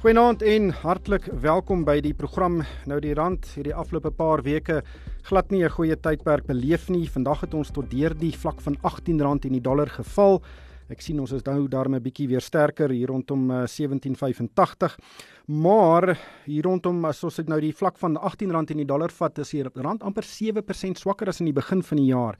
Goeienaand en hartlik welkom by die program. Nou die rand hierdie afgelope paar weke glad nie 'n goeie tydperk beleef nie. Vandag het ons tot deur die vlak van R18 in die dollar geval. Ek sien ons is nou daarmee 'n bietjie weer sterker hier rondom uh, 17.85. Maar hier rondom as ons dit nou die vlak van R18 in die dollar vat, is die rand amper 7% swakker as in die begin van die jaar.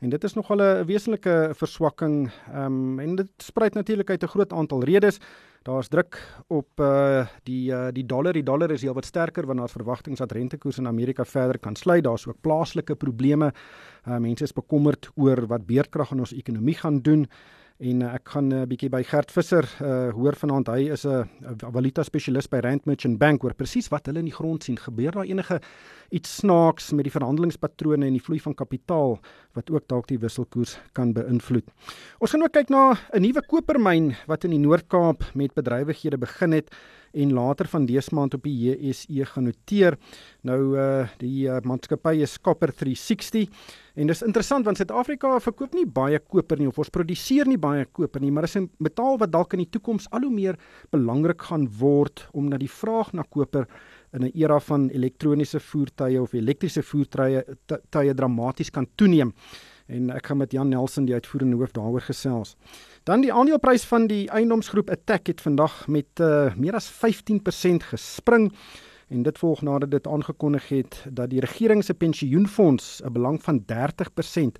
En dit is nogal 'n wesenlike verswakking. Ehm um, en dit spruit natuurlik uit 'n groot aantal redes. Daar's druk op uh die uh die dollar. Die dollar is heelwat sterker want daar's verwagtinge dat rentekoerse in Amerika verder kan sly. Daar's ook plaaslike probleme. Uh mense is bekommerd oor wat beerdkrag in ons ekonomie gaan doen en uh, ek gaan 'n uh, bietjie by Gert Visser uh hoor vanaand. Hy is 'n uh, valuta spesialis by Rand Merchant Bank. Oor presies wat hulle in die grond sien. Gebeur daar enige iets snaaks met die verhandelingspatrone en die vloei van kapitaal wat ook dalk die wisselkoers kan beïnvloed. Ons gaan ook kyk na 'n nuwe kopermyn wat in die Noord-Kaap met bedrywighede begin het en later van dese maand op die JSE genoteer. Nou uh die uh, maatskappy is Copper 360 en dis interessant want Suid-Afrika verkoop nie baie koper nie of ons produseer nie baie koper nie, maar is 'n metaal wat dalk in die toekoms al hoe meer belangrik gaan word omdat die vraag na koper in 'n era van elektroniese voertuie of elektriese voertuie tye dramaties kan toeneem. En ek gaan met Jan Nelson die uitvoerende hoof daaroor gesels. Dan die aandeleprys van die eiendomsgroep Attack het vandag met uh, meer as 15% gespring en dit volg nadat dit aangekondig het dat die regering se pensioenfonds 'n belang van 30%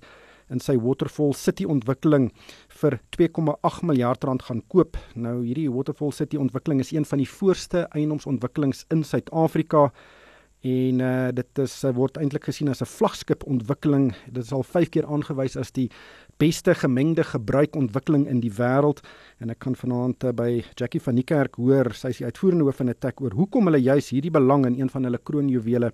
in sy Waterfall City ontwikkeling vir 2,8 miljard rand gaan koop. Nou hierdie Waterfall City ontwikkeling is een van die voorste eiendomsontwikkelings in Suid-Afrika en uh, dit is word eintlik gesien as 'n vlaggenskap ontwikkeling. Dit is al 5 keer aangewys as die beste gemengde gebruikontwikkeling in die wêreld. En ek kan vanaand uh, by Jackie van die Kerk hoor, sy is die uitvoerende hoof van tek oor hoekom hulle juis hierdie belang in een van hulle kroonjuwele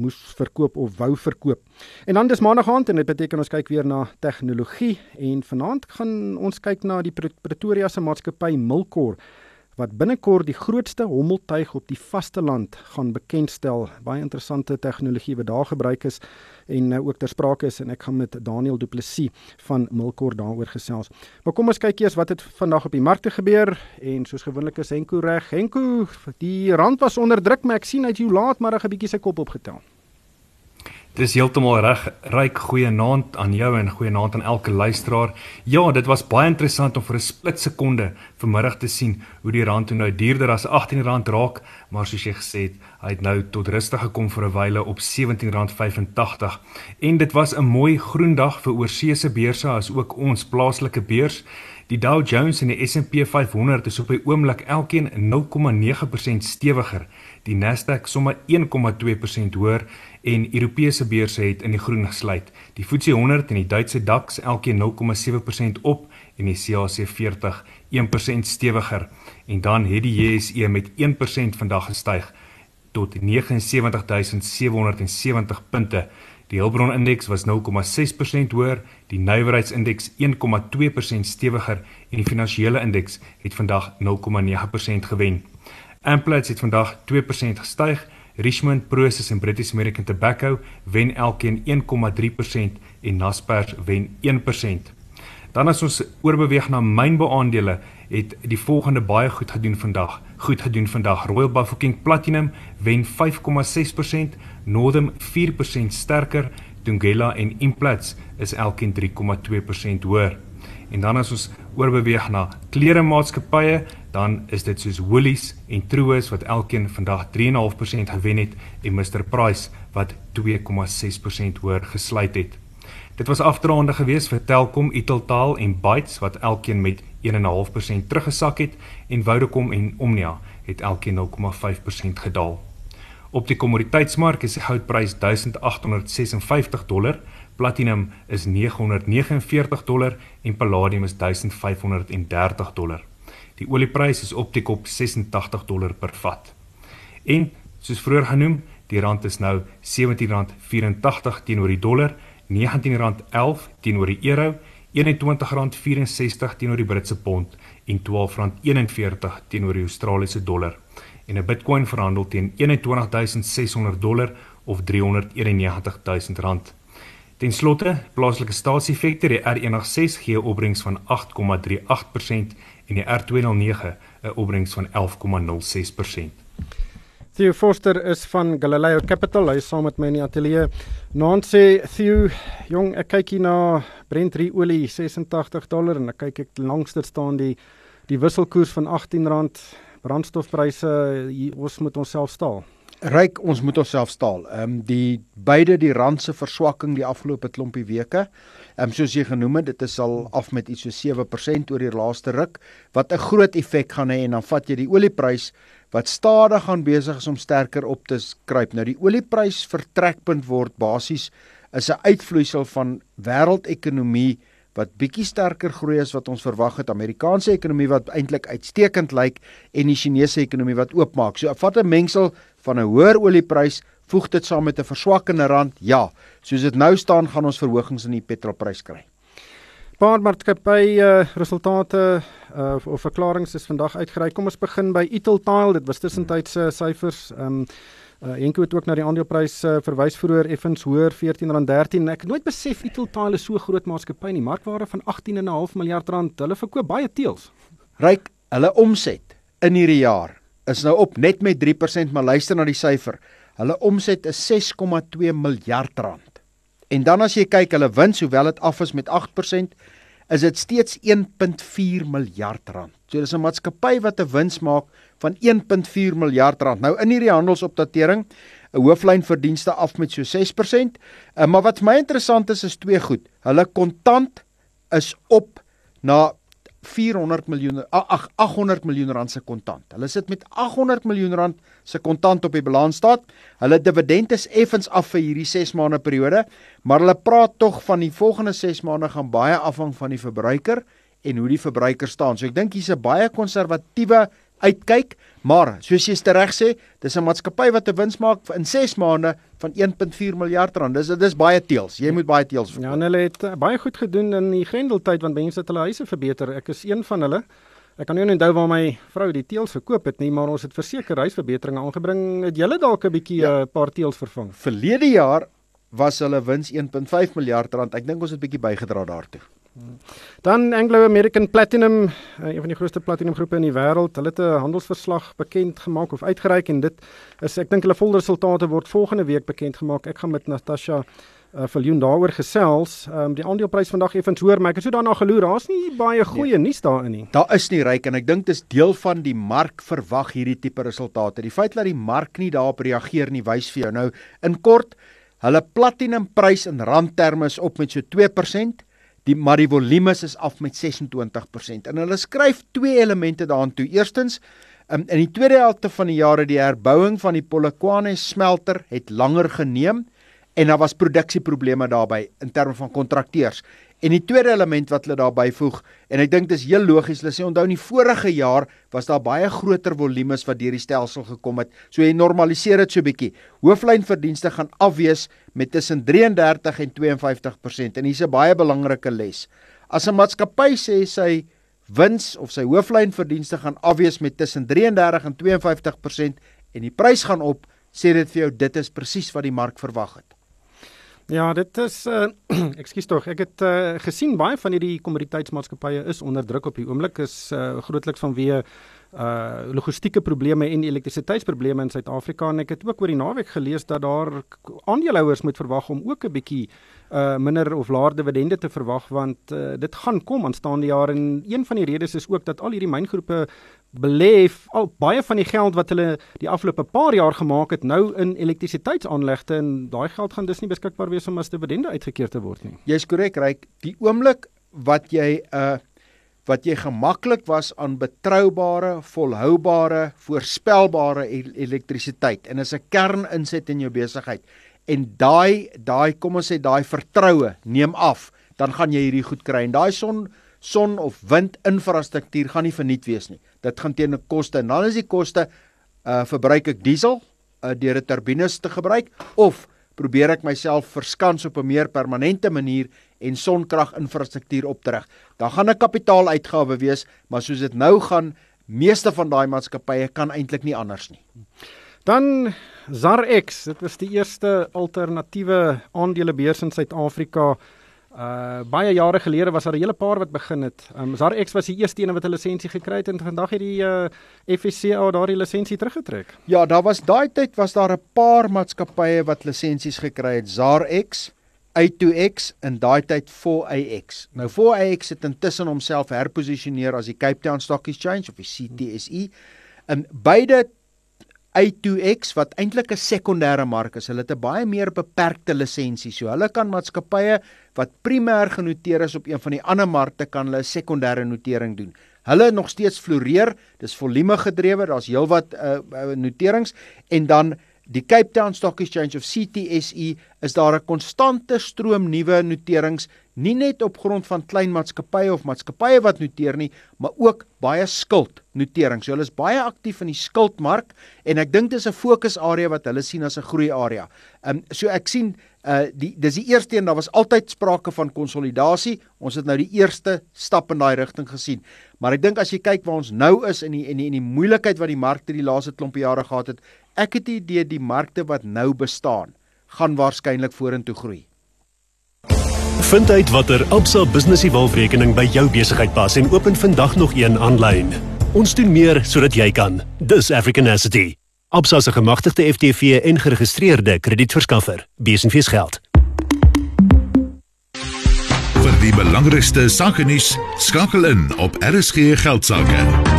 moes verkoop of wou verkoop. En dan dis maandag aand en dit beteken ons kyk weer na tegnologie. En vanaand gaan ons kyk na die Pretoria se maatskappy Milkor wat binnekort die grootste hommeltuig op die vasteland gaan bekendstel. Baie interessante tegnologie wat daar gebruik is en uh, ook ter sprake is en ek gaan met Daniel Du Plessis van Milkor daaroor gesels. Maar kom ons kyk eers wat het vandag op die markte gebeur en soos gewoonlik is Henko reg. Henko, die rand was onder druk, maar ek sien hy het jou laatmiddag 'n bietjie sy kop opgetel. Dis heeltemal reg. Ryk goeie naand aan jou en goeie naand aan elke luisteraar. Ja, dit was baie interessant om vir 'n split sekonde vanmiddag te sien hoe die rand nou duurder as R18 raak, maar soos jy gesê het, hy het nou tot rustig gekom vir 'n wyle op R17.85. En dit was 'n mooi groen dag vir oorseese beurse as ook ons plaaslike beurs. Die Dow Jones en die S&P 500 is op die oomblik elkeen 0,9% stewiger. Die Nasdaq sommer 1,2% hoër en Europese beurse het in die groen gesluit. Die FTSE 100 en die Duitse DAX elkeen 0,7% op en die CAC 40 1% stewiger. En dan het die JSE met 1% vandag gestyg tot 79770 punte. Die Hulbron indeks was 0,6% hoër, die nywerheidsindeks 1,2% stewiger en die finansiële indeks het vandag 0,9% gewen. Amplats het vandag 2% gestyg Richmond, Prosus en British American Tobacco wen elkeen 1,3% en Naspers wen 1%. Dan as ons oorbeweeg na mynbeaandele, het die volgende baie goed gedoen vandag. Goed gedoen vandag. Royal Bafokeng Platinum wen 5,6%, Northam 4% sterker, Thungela en Implats is elkeen 3,2% hoër. En dan as ons oorbeweeg na kleremaatskappye, dan is dit soos Woolies en Truworths wat elkeen vandag 3.5% gewen het en Mr Price wat 2.6% hoër gesluit het. Dit was afdraande geweest vir Telkom, Italtaal en Bytes wat elkeen met 1.5% teruggesak het en Vodacom en Omnia het elkeen 0.5% gedaal. Op die kommoditeitsmark is die goudprys 1856 dollar Platinum is 949 dollar en palladium is 1530 dollar. Die olieprys is op die kop 86 dollar per vat. En Soos vroeër genoem, die rand is nou R17.84 teenoor die dollar, R19.11 teenoor die euro, R21.64 teenoor die Britse pond en R12.41 teenoor die Australiese dollar. En 'n Bitcoin verhandel teen 21600 dollar of R391 000. Ten slotte, plaaslike staatseffekte, die R106 gee 'n opbrengs van 8,38% en die R209 'n opbrengs van 11,06%. Theo Forster is van Galileo Capital. Hy is saam met my in die ateljee. Naand sê Theo, jong, ek kyk hier na Brent olie 86 dollar en ek kyk ek langster staan die die wisselkoers van R18. Brandstofpryse, ons moet onsself staal. Ryk, ons moet onsself staal. Ehm um, die beide die rand se verswakking die afgelope klompie weke. Ehm um, soos jy genoem het, dit is al af met iets so 7% oor die laaste ruk wat 'n groot effek gaan hê en dan vat jy die olieprys wat stadig gaan besig is om sterker op te skryp. Nou die olieprys vertrekpunt word basies is 'n uitvloeisel van wêreldekonomie wat bietjie sterker groei as wat ons verwag het. Amerikaanse ekonomie wat eintlik uitstekend lyk en die Chinese ekonomie wat oopmaak. So vat 'n mengsel van 'n hoër olieprys, voeg dit saam met 'n verswakkende rand. Ja, soos dit nou staan, gaan ons verhogings in die petrolprys kry. Paar maatskappy uh, resultate uh, of verklaringe is vandag uitgereik. Kom ons begin by Italtile. Dit was tussentydse syfers. Ehm um, uh, Enko het ook na die aandeleprys uh, verwys vroeër effens hoër R14.13. Ek het nooit besef Italtile is so groot maatskappy nie. Markwaarde van 18.5 miljard rand. Hulle verkoop baie teels. Ryk, hulle omset in hierdie jaar is nou op net met 3%, maar luister na die syfer. Hulle omset is 6,2 miljard rand. En dan as jy kyk hulle wins, hoewel dit af is met 8%, is dit steeds 1.4 miljard rand. So dis 'n maatskappy wat 'n wins maak van 1.4 miljard rand. Nou in hierdie handelsopdatering, 'n hooflyn verdienste af met so 6%. Uh, maar wat vir my interessant is is twee goed. Hulle kontant is op na 400 miljoen ag 800 miljoen rand se kontant. Hulle sit met 800 miljoen rand se kontant op die balansstaat. Hulle dividend is effens af vir hierdie 6 maande periode, maar hulle praat tog van die volgende 6 maande gaan baie afhang van die verbruiker en hoe die verbruiker staan. So ek dink hier's 'n baie konservatiewe uitkyk, maar soos jy reg sê, dis 'n maatskappy wat 'n wins maak in 6 maande van 1.4 miljard rand. Dis dis baie teels. Jy moet baie teels verkoop. Ja, hulle het uh, baie goed gedoen in die Grendeltyd want mense het hulle huise verbeter. Ek is een van hulle. Ek kan nie onthou waar my vrou die teels verkoop het nie, maar ons het verseker huisverbeteringe aangebring. Het julle dalk 'n bietjie 'n ja. uh, paar teels vervang? Verlede jaar was hulle wins 1.5 miljard rand. Ek dink ons het bietjie bygedra daartoe. Dan Anglo American Platinum, eh, een van die grootste platinumgroepe in die wêreld, hulle het 'n handelsverslag bekend gemaak of uitgereik en dit is ek dink hulle volle resultate word volgende week bekend gemaak. Ek gaan met Natasha uh, Viljoen daaroor gesels. Ehm um, die aandeleprys vandag effens hoor, maar ek het so daarna geloer. Daar's nie baie goeie nee. nuus daarin nie. Daar is nie ryk en ek dink dis deel van die mark verwag hierdie tipe resultate. Die feit dat die mark nie daarop reageer nie, wys vir jou nou in kort, hulle platinumprys in randterme is op met so 2% die maar die volume is af met 26% en hulle skryf twee elemente daaraan toe. Eerstens um, in die tweede helfte van die jaar het die herbouing van die Polokwane smelter het langer geneem en daar was produksieprobleme daarbey in terme van kontrakteurs. En die tweede element wat hulle daarby voeg en ek dink dit is heel logies, hulle sê onthou in die vorige jaar was daar baie groter volumes wat deur die stelsel gekom het. So jy normaliseer dit so bietjie. Hooflynverdienste gaan afwees met tussen 33 en 52% en hier's 'n baie belangrike les. As 'n maatskappy sê sy wins of sy hooflynverdienste gaan afwees met tussen 33 en 52% en die prys gaan op, sê dit vir jou dit is presies wat die mark verwag het. Ja, dit is uh ekskuus tog. Ek het uh gesien baie van hierdie kommoditeitsmaatskappye is onder druk op die oomblik is uh grootliks vanweë uh logistieke probleme en elektrisiteitsprobleme in Suid-Afrika en ek het ook oor die naweek gelees dat daar aandeelhouers moet verwag om ook 'n bietjie uh minder of laer dividende te verwag want uh, dit gaan kom aanstaande jaar en een van die redes is ook dat al hierdie myngroepe belê al baie van die geld wat hulle die afgelope paar jaar gemaak het nou in elektrisiteitsaanlegte en daai geld gaan dus nie beskikbaar wees om as dividende uitgekeer te word nie. Jy's korrek, Ryk. Die oomblik wat jy 'n uh, wat jy gemaklik was aan betroubare, volhoubare, voorspelbare elektrisiteit en is 'n kerninset in jou besigheid en daai daai kom ons sê daai vertroue neem af, dan gaan jy hierdie goed kry en daai son son of wind infrastruktuur gaan nie verniet wees nie. Dit gaan teen 'n koste en dan is die koste uh verbruik ek diesel uh, deur 'n turbines te gebruik of probeer ek myself verskans op 'n meer permanente manier en sonkraginfrastruktuur optrek. Dan gaan 'n kapitaaluitgawe wees, maar soos dit nou gaan, meeste van daai maatskappye kan eintlik nie anders nie. Dan ZarX, dit was die eerste alternatiewe aandelebeurs in Suid-Afrika. Uh baie jare gelede was daar 'n hele paar wat begin het. Um ZarX was die eerste een wat 'n lisensie gekry het en vandag het die uh FSCA daardie lisensie teruggetrek. Ja, daar was daai tyd was daar 'n paar maatskappye wat lisensies gekry het. ZarX, A2X en daai tyd 4AX. Nou 4AX het intussen homself herposisioneer as die Cape Town Stock Exchange of die CTSE. En beide A2X wat eintlik 'n sekondêre mark is. Hulle het 'n baie meer beperkte lisensie. So hulle kan maatskappye wat primêr genoteer is op een van die ander markte kan hulle 'n sekondêre notering doen. Hulle nog steeds floreer. Dis volume gedrewe. Daar's heelwat uh, uh noterings en dan die Cape Town Stock Exchange of CTSE is daar 'n konstante stroom nuwe noterings nie net op grond van klein maatskappye of maatskappye wat noteer nie, maar ook baie skuld noterings. So hulle is baie aktief in die skuldmark en ek dink dis 'n fokusarea wat hulle sien as 'n groei area. Ehm um, so ek sien uh die dis die eerste een daar was altyd sprake van konsolidasie. Ons het nou die eerste stap in daai rigting gesien. Maar ek dink as jy kyk waar ons nou is in die in die in die moeilikheid wat die markte die laaste klompe jare gehad het, ek het die idee die markte wat nou bestaan gaan waarskynlik vorentoe groei. Vind uit watter Absa Business Evolve rekening by jou besigheid pas en open vandag nog een aanlyn. Ons doen meer sodat jy kan. Dis African Asset. Absa se gemagtigde FTV en geregistreerde kredietverskaffer. Besenfees geld. Vir die belangrikste sake nuus skakel in op RSG geldsaake.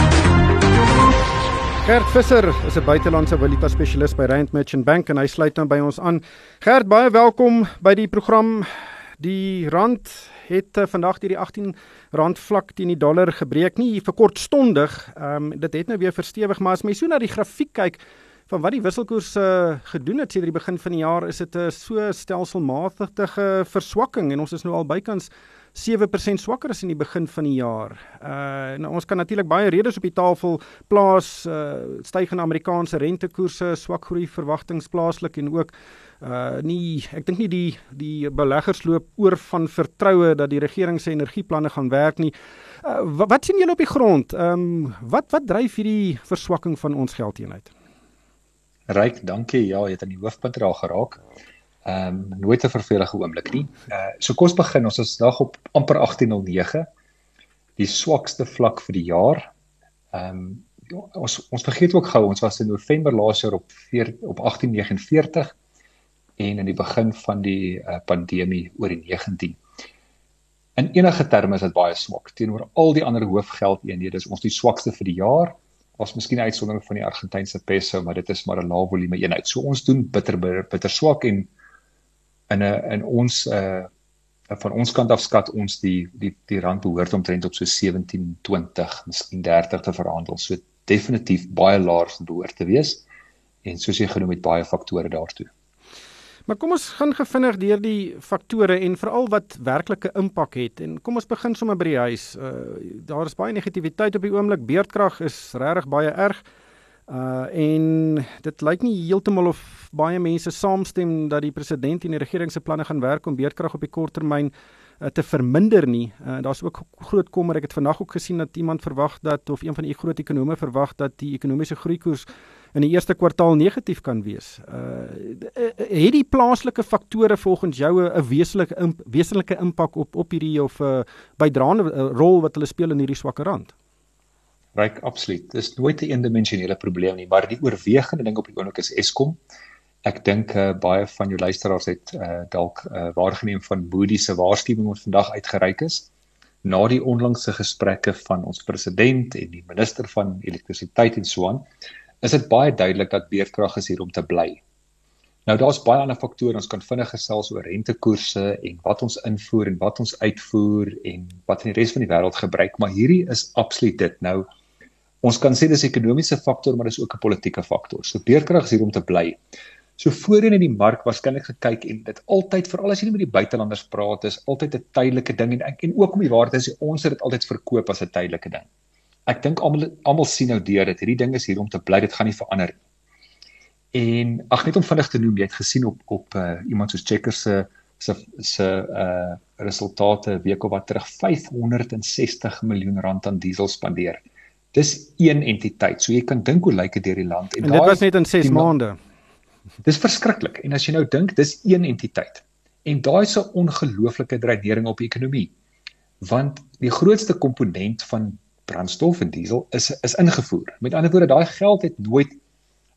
Gert Visser is 'n buitelandse valuta spesialis by Rand Merchant Bank en hy sluit nou by ons aan. Gert, baie welkom by die program. Die rand het uh, vandag deur die 18 rand vlak teen die dollar gebreek, nie vir kortstondig. Ehm um, dit het nou weer verstewig, maar as mens so na die grafiek kyk van wat die wisselkoers uh, gedoen het sedert die begin van die jaar, is dit 'n uh, so stelselmatige verswakking en ons is nou al bykans 7% swakker as in die begin van die jaar. Uh nou ons kan natuurlik baie redes op die tafel plaas, uh stygende Amerikaanse rentekoerse, swak groei verwagtinge plaaslik en ook uh nie ek dink nie die die beleggers loop oor van vertroue dat die regering se energieplanne gaan werk nie. Uh, wat, wat sien julle op die grond? Ehm um, wat wat dryf hierdie verswakking van ons geldeenheid? Ryk, dankie. Ja, jy het aan die hoofpunt raak geraak. Ehm um, nooit 'n vervelige oomblik nie. Uh so kom ons begin. Ons is dag op amper 1809. Die swakste vlak vir die jaar. Ehm um, ons ons vergeet ook gou ons was in November laas jaar op 4 op 1849 en in die begin van die uh, pandemie oor die 19. In enige terme is dit baie swak teenoor al die ander hoofgeldeenhede. Is ons die swakste vir die jaar. Ons miskien uitsondering van die Argentynse peso, maar dit is maar 'n lae volume eenheid. So ons doen bitter bitter swak en in 'n in ons uh van ons kant af skat ons die die die rand behoort omtrent op so 17.20, miskien 30 te verhandel. So definitief baie laer behoort te wees en soos jy genoem het baie faktore daartoe. Maar kom ons gaan gevinnig deur die faktore en veral wat werklike impak het en kom ons begin sommer by die huis. Uh daar is baie negativiteit op die oomblik. Beerdkrag is regtig baie erg. Uh en dit lyk nie heeltemal of baie mense saamstem dat die president en die regering se planne gaan werk om beerdkrag op die kort termyn uh, te verminder nie. Uh, Daar's ook groot kommer. Ek het vandag ook gesien dat iemand verwag dat of een van die groot ekonome verwag dat die ekonomiese groeikoers in die eerste kwartaal negatief kan wees. Uh het die plaaslike faktore volgens jou 'n wesenlike wesenlike impak op op hierdie of 'n uh, bydraende uh, rol wat hulle speel in hierdie swakker rand? Ryk absoluut. Dis nooit 'n eendimensionele probleem nie, maar die oorwegende ding op die oomblik is Eskom. Ek dink uh, baie van jou luisteraars het uh, dalk uh, waargeneem van Moody's se waarskuwing wat vandag uitgereik is na die onlangse gesprekke van ons president en die minister van elektrisiteit en so aan. Is dit baie duidelik dat beerdkrag is hier om te bly. Nou daar's baie ander faktore ons kan vinnig gesels oor rentekoerse en wat ons invoer en wat ons uitvoer en wat in die res van die wêreld gebruik, maar hierdie is absoluut dit. Nou Ons kan sê dis 'n ekonomiese faktor, maar dis ook 'n politieke faktor. So beerkrag is hier om te bly. So voorheen in die mark waarskynlik gekyk en dit altyd veral as jy met die buitelanders praat, is altyd 'n tydelike ding en ek en ook om die waarde is ons het dit altyd verkoop as 'n tydelike ding. Ek dink almal almal sien nou deur dit. Hierdie ding is hier om te bly. Dit gaan nie verander nie. En ag net om vinnig te noem, jy het gesien op op uh, iemand soos Checkers se se se uh resultate week of wat terug 560 miljoen rand aan diesel spandeer. Dis een entiteit. So jy kan dink hoe lyk dit deur die land en, en dit was net in 6 maande. Dis verskriklik. En as jy nou dink, dis een entiteit. En daai 'n ongelooflike dreinering op die ekonomie. Want die grootste komponent van brandstof en diesel is is ingevoer. Met ander woorde, daai geld het nooit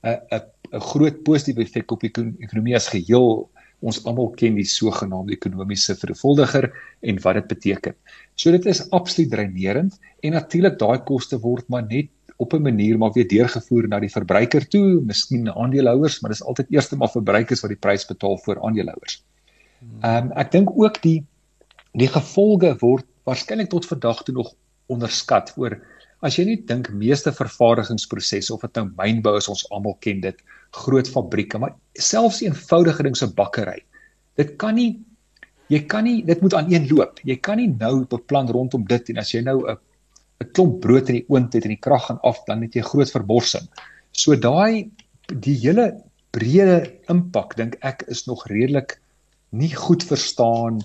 'n 'n 'n groot positiewe effek op die ekonomie as geheel. Ons almal ken die sogenaamde ekonomiese vervoldiger en wat dit beteken. So dit is absoluut dreinerend en natuurlik daai koste word maar net op 'n manier maar weer deurgevoer na die verbruiker toe, miskien na aandeelhouers, maar dis altyd eers maar verbruikers wat die prys betaal vir aandeelhouers. Ehm um, ek dink ook die die gevolge word waarskynlik tot vandag toe nog onderskat oor as jy net dink meeste vervaardigingsprosesse of dit nou mynbou is ons almal ken dit groot fabrieke maar selfs eenvoudige ding so bakkery dit kan nie jy kan nie dit moet aan een loop jy kan nie nou beplan rondom dit en as jy nou 'n 'n klomp brood in die oond het en die krag gaan af dan het jy groot verborsing so daai die hele breë impak dink ek is nog redelik nie goed verstaan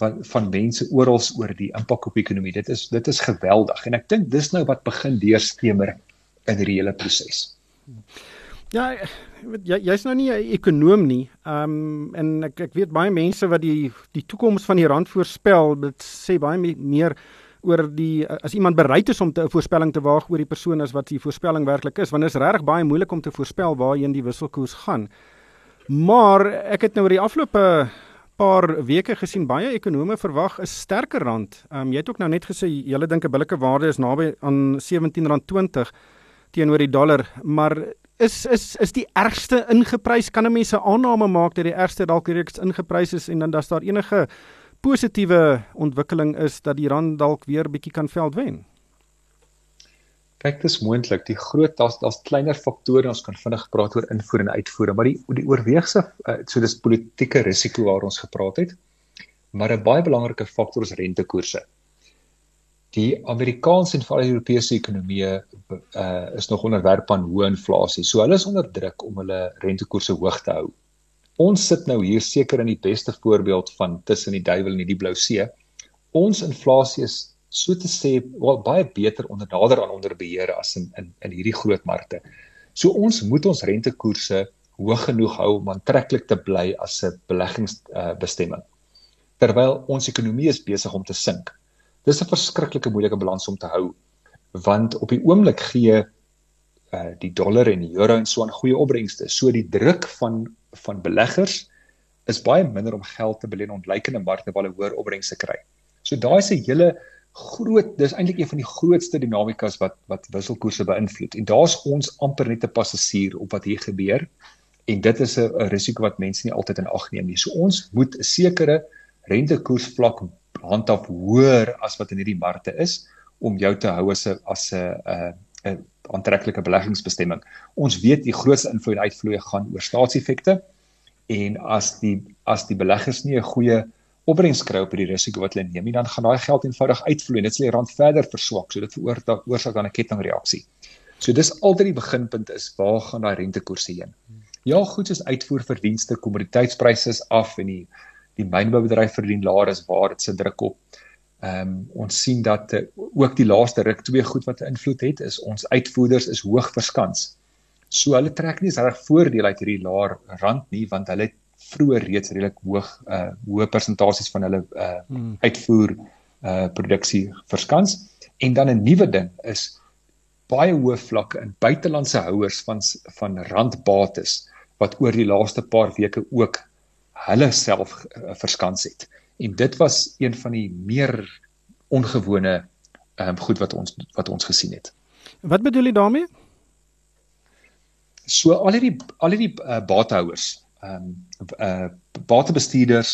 van van mense oral oor die impak op die ekonomie. Dit is dit is geweldig en ek dink dis nou wat begin deurskemer in hierdie hele proses. Ja, jy jy's nou nie 'n ekonom nie. Ehm um, en ek ek weet baie mense wat die die toekoms van die rand voorspel, dit sê baie meer oor die as iemand bereid is om 'n voorspelling te waag oor die persoon as wat die voorspelling werklik is, want dit is regtig baie moeilik om te voorspel waarheen die wisselkoers gaan. Maar ek het nou oor die afgelope paar weke gesien baie ekonome verwag 'n sterker rand. Ehm um, jy het ook nou net gesê julle dink 'n billike waarde is naby aan R17.20 teenoor die dollar, maar is is is die ergste ingeprys? Kan 'n mens 'n aanname maak dat die ergste dalk reeds ingeprys is en dan dat daar enige positiewe ontwikkeling is dat die rand dalk weer bietjie kan veld wen? Kyk, dis moontlik. Die groot daar's daar's kleiner faktore ons kan vinnig praat oor invoer en uitvoer, maar die die oorweegse uh, so dis politieke risiko waar ons gepraat het. Maar 'n baie belangrike faktor is rentekoerse. Die Amerikaanse en veral Europese ekonomieë uh, is nog onderwerp aan hoë inflasie. So hulle is onder druk om hulle rentekoerse hoog te hou. Ons sit nou hier seker in die beste voorbeeld van tussen die duiwel en die blou see. Ons inflasie is so te sê wel baie beter onder nader aan onder beheer as in in in hierdie groot markte. So ons moet ons rentekoerse hoog genoeg hou om aantreklik te bly as 'n beleggingsbestemming. Uh, Terwyl ons ekonomie is besig om te sink. Dis 'n verskriklike moeilike balans om te hou want op die oomblik gee uh die dollar en die euro en so 'n goeie opbrengste. So die druk van van beleggers is baie minder om geld te belê in ontleikende markte waar hulle hoër opbrengste kry. So daai is 'n hele groot dis eintlik een van die grootste dinamikas wat wat wisselkoerse beïnvloed. En daar's ons amper net 'n passasier op wat hier gebeur. En dit is 'n risiko wat mense nie altyd in ag neem nie. So ons moet 'n sekere rentekoersvlak handhaaf hoër as wat in hierdie markte is om jou te hou as 'n as 'n 'n aantreklike beleggingsbestemming. Ons weet die grootste invloed en uitvloei gaan oor staatseffekte en as die as die beleggers nie 'n goeie opbrengs kry op hierdie risiko wat hulle neem, dan gaan daai geld eenvoudig uitvloei en dit sal die rand verder verswak. So dit veroorsaak dan 'n kettingreaksie. So dis altyd die beginpunt is waar gaan daai rentekoerse heen? Ja, goed soos uitvoerverdienste, kommoditeitspryse is af en die die mynboubedryf verdien laer as waar dit se druk op. Ehm um, ons sien dat uh, ook die laaste ruk twee goed wat 'n invloed het is ons uitvoerders is hoog verskans. So hulle trek nie reg voordeel uit hierdie laer rand nie want hulle het vroeër reeds redelik hoog uh hoë persentasies van hulle uh hmm. uitvoer uh produksie verskans en dan 'n nuwe ding is baie hoë vlakke in buitelandse houers van van randbates wat oor die laaste paar weke ook hulle self uh, verskans het en dit was een van die meer ongewone um goed wat ons wat ons gesien het. Wat bedoel jy daarmee? So al hierdie al hierdie uh, batehouers ehm um, uh batebestuurders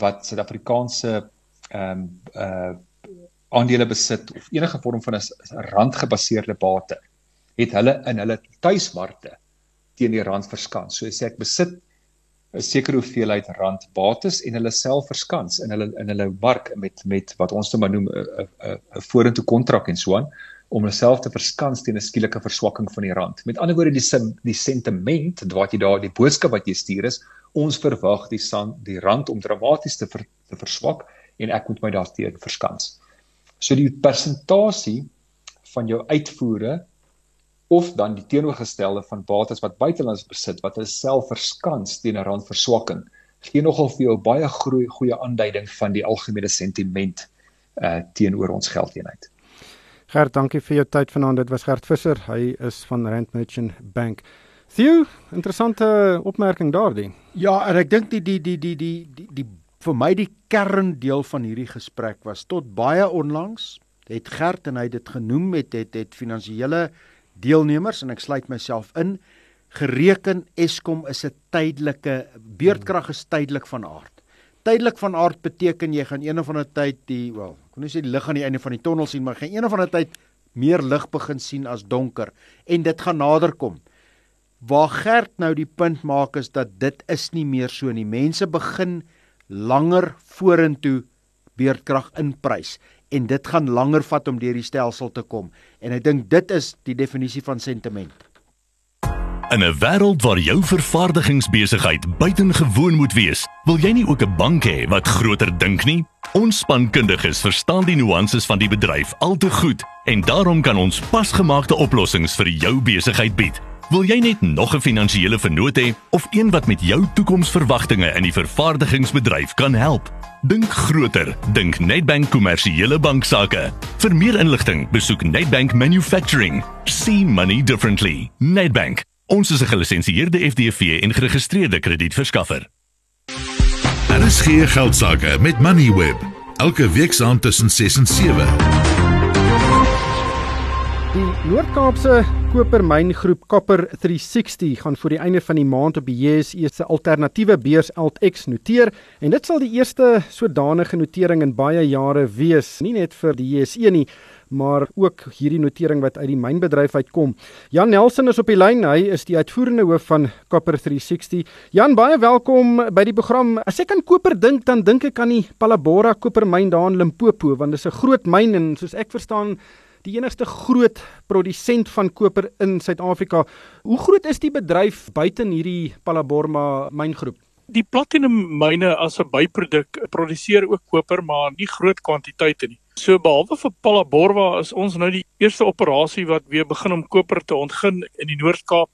wat Suid-Afrikaanse ehm um, uh aandele besit of enige vorm van 'n randgebaseerde bate het hulle in hulle tuismarkte teen die rand verskans. So sê ek besit 'n sekere hoeveelheid rand bates en hulle self verskans in hulle in hulle mark met met wat ons nou maar noem 'n 'n vorentoe kontrak en so aan om hulself te verskans teen 'n skielike verswakking van die rand. Met ander woorde die die sentiment wat jy daar die boodskap wat jy stuur is, ons verwag die san, die rand om dramaties te ver, te verswak en ek moet my daarteen verskans. So die persentasie van jou uitvoere of dan die teenoorgestelde van bates wat buitelands besit wat hulle self verskans teen 'n randverswakking gee nogal vir jou baie groei goeie aanduiding van die algemene sentiment uh teenoor ons geldeenheid. Gert, dankie vir jou tyd vanaand. Dit was Gert Visser. Hy is van Rand Merchant Bank. Theo, interessante opmerking daardie. Ja, en ek dink die die die die die die, die vir my die kerndeel van hierdie gesprek was tot baie onlangs het Gert en hy dit genoem het het het finansiële deelnemers en ek sluit myself in gereken Eskom is 'n tydelike beurtkrag is tydelik van aard. Tydelik van aard beteken jy gaan een of ander tyd die wel, ek kon nie sê die lig aan die einde van die tonnel sien maar gaan een of ander tyd meer lig begin sien as donker en dit gaan naderkom. Waar Gert nou die punt maak is dat dit is nie meer so nie. Mense begin langer vorentoe beurtkrag inprys en dit gaan langer vat om deur die stelsel te kom en ek dink dit is die definisie van sentiment. In 'n wêreld waar jou vervaardigingsbesigheid buitengewoon moet wees, wil jy nie ook 'n bank hê wat groter dink nie? Ons spankundiges verstaan die nuances van die bedryf al te goed en daarom kan ons pasgemaakte oplossings vir jou besigheid bied. Wil jy net nog 'n finansiële vennoot hê of een wat met jou toekomsverwagtinge in die vervaardigingsbedryf kan help? Dink groter, dink Nedbank kommersiële banksaake. Vir meer inligting, besoek Nedbank Manufacturing. See money differently. Nedbank. Ons is 'n gelisensieerde FDV en geregistreerde kredietverskaffer. Daar is geen geld sake met Moneyweb. Elke week saam tussen 6 en 7. Die Noord-Kaapse kopermyngroep Copper 360 gaan voor die einde van die maand op die JSE se alternatiewe beurs AltX noteer en dit sal die eerste sodanige notering in baie jare wees, nie net vir die JSE nie, maar ook hierdie notering wat uit die mynbedryf uitkom. Jan Nelson is op die lyn. Hy is die uitvoerende hoof van Copper 360. Jan, baie welkom by die program. As ek aan koper dink, dan dink ek aan die Palabora kopermyn daar in Limpopo, want dit is 'n groot myn en soos ek verstaan die enigste groot produsent van koper in Suid-Afrika. Hoe groot is die bedryf buite hierdie Palaborma myngroep? Die platinum myne as 'n byproduk produseer ook koper, maar nie groot kwantiteite nie. So behalwe vir Palaborwa is ons nou die eerste operasie wat weer begin om koper te ontgin in die Noord-Kaap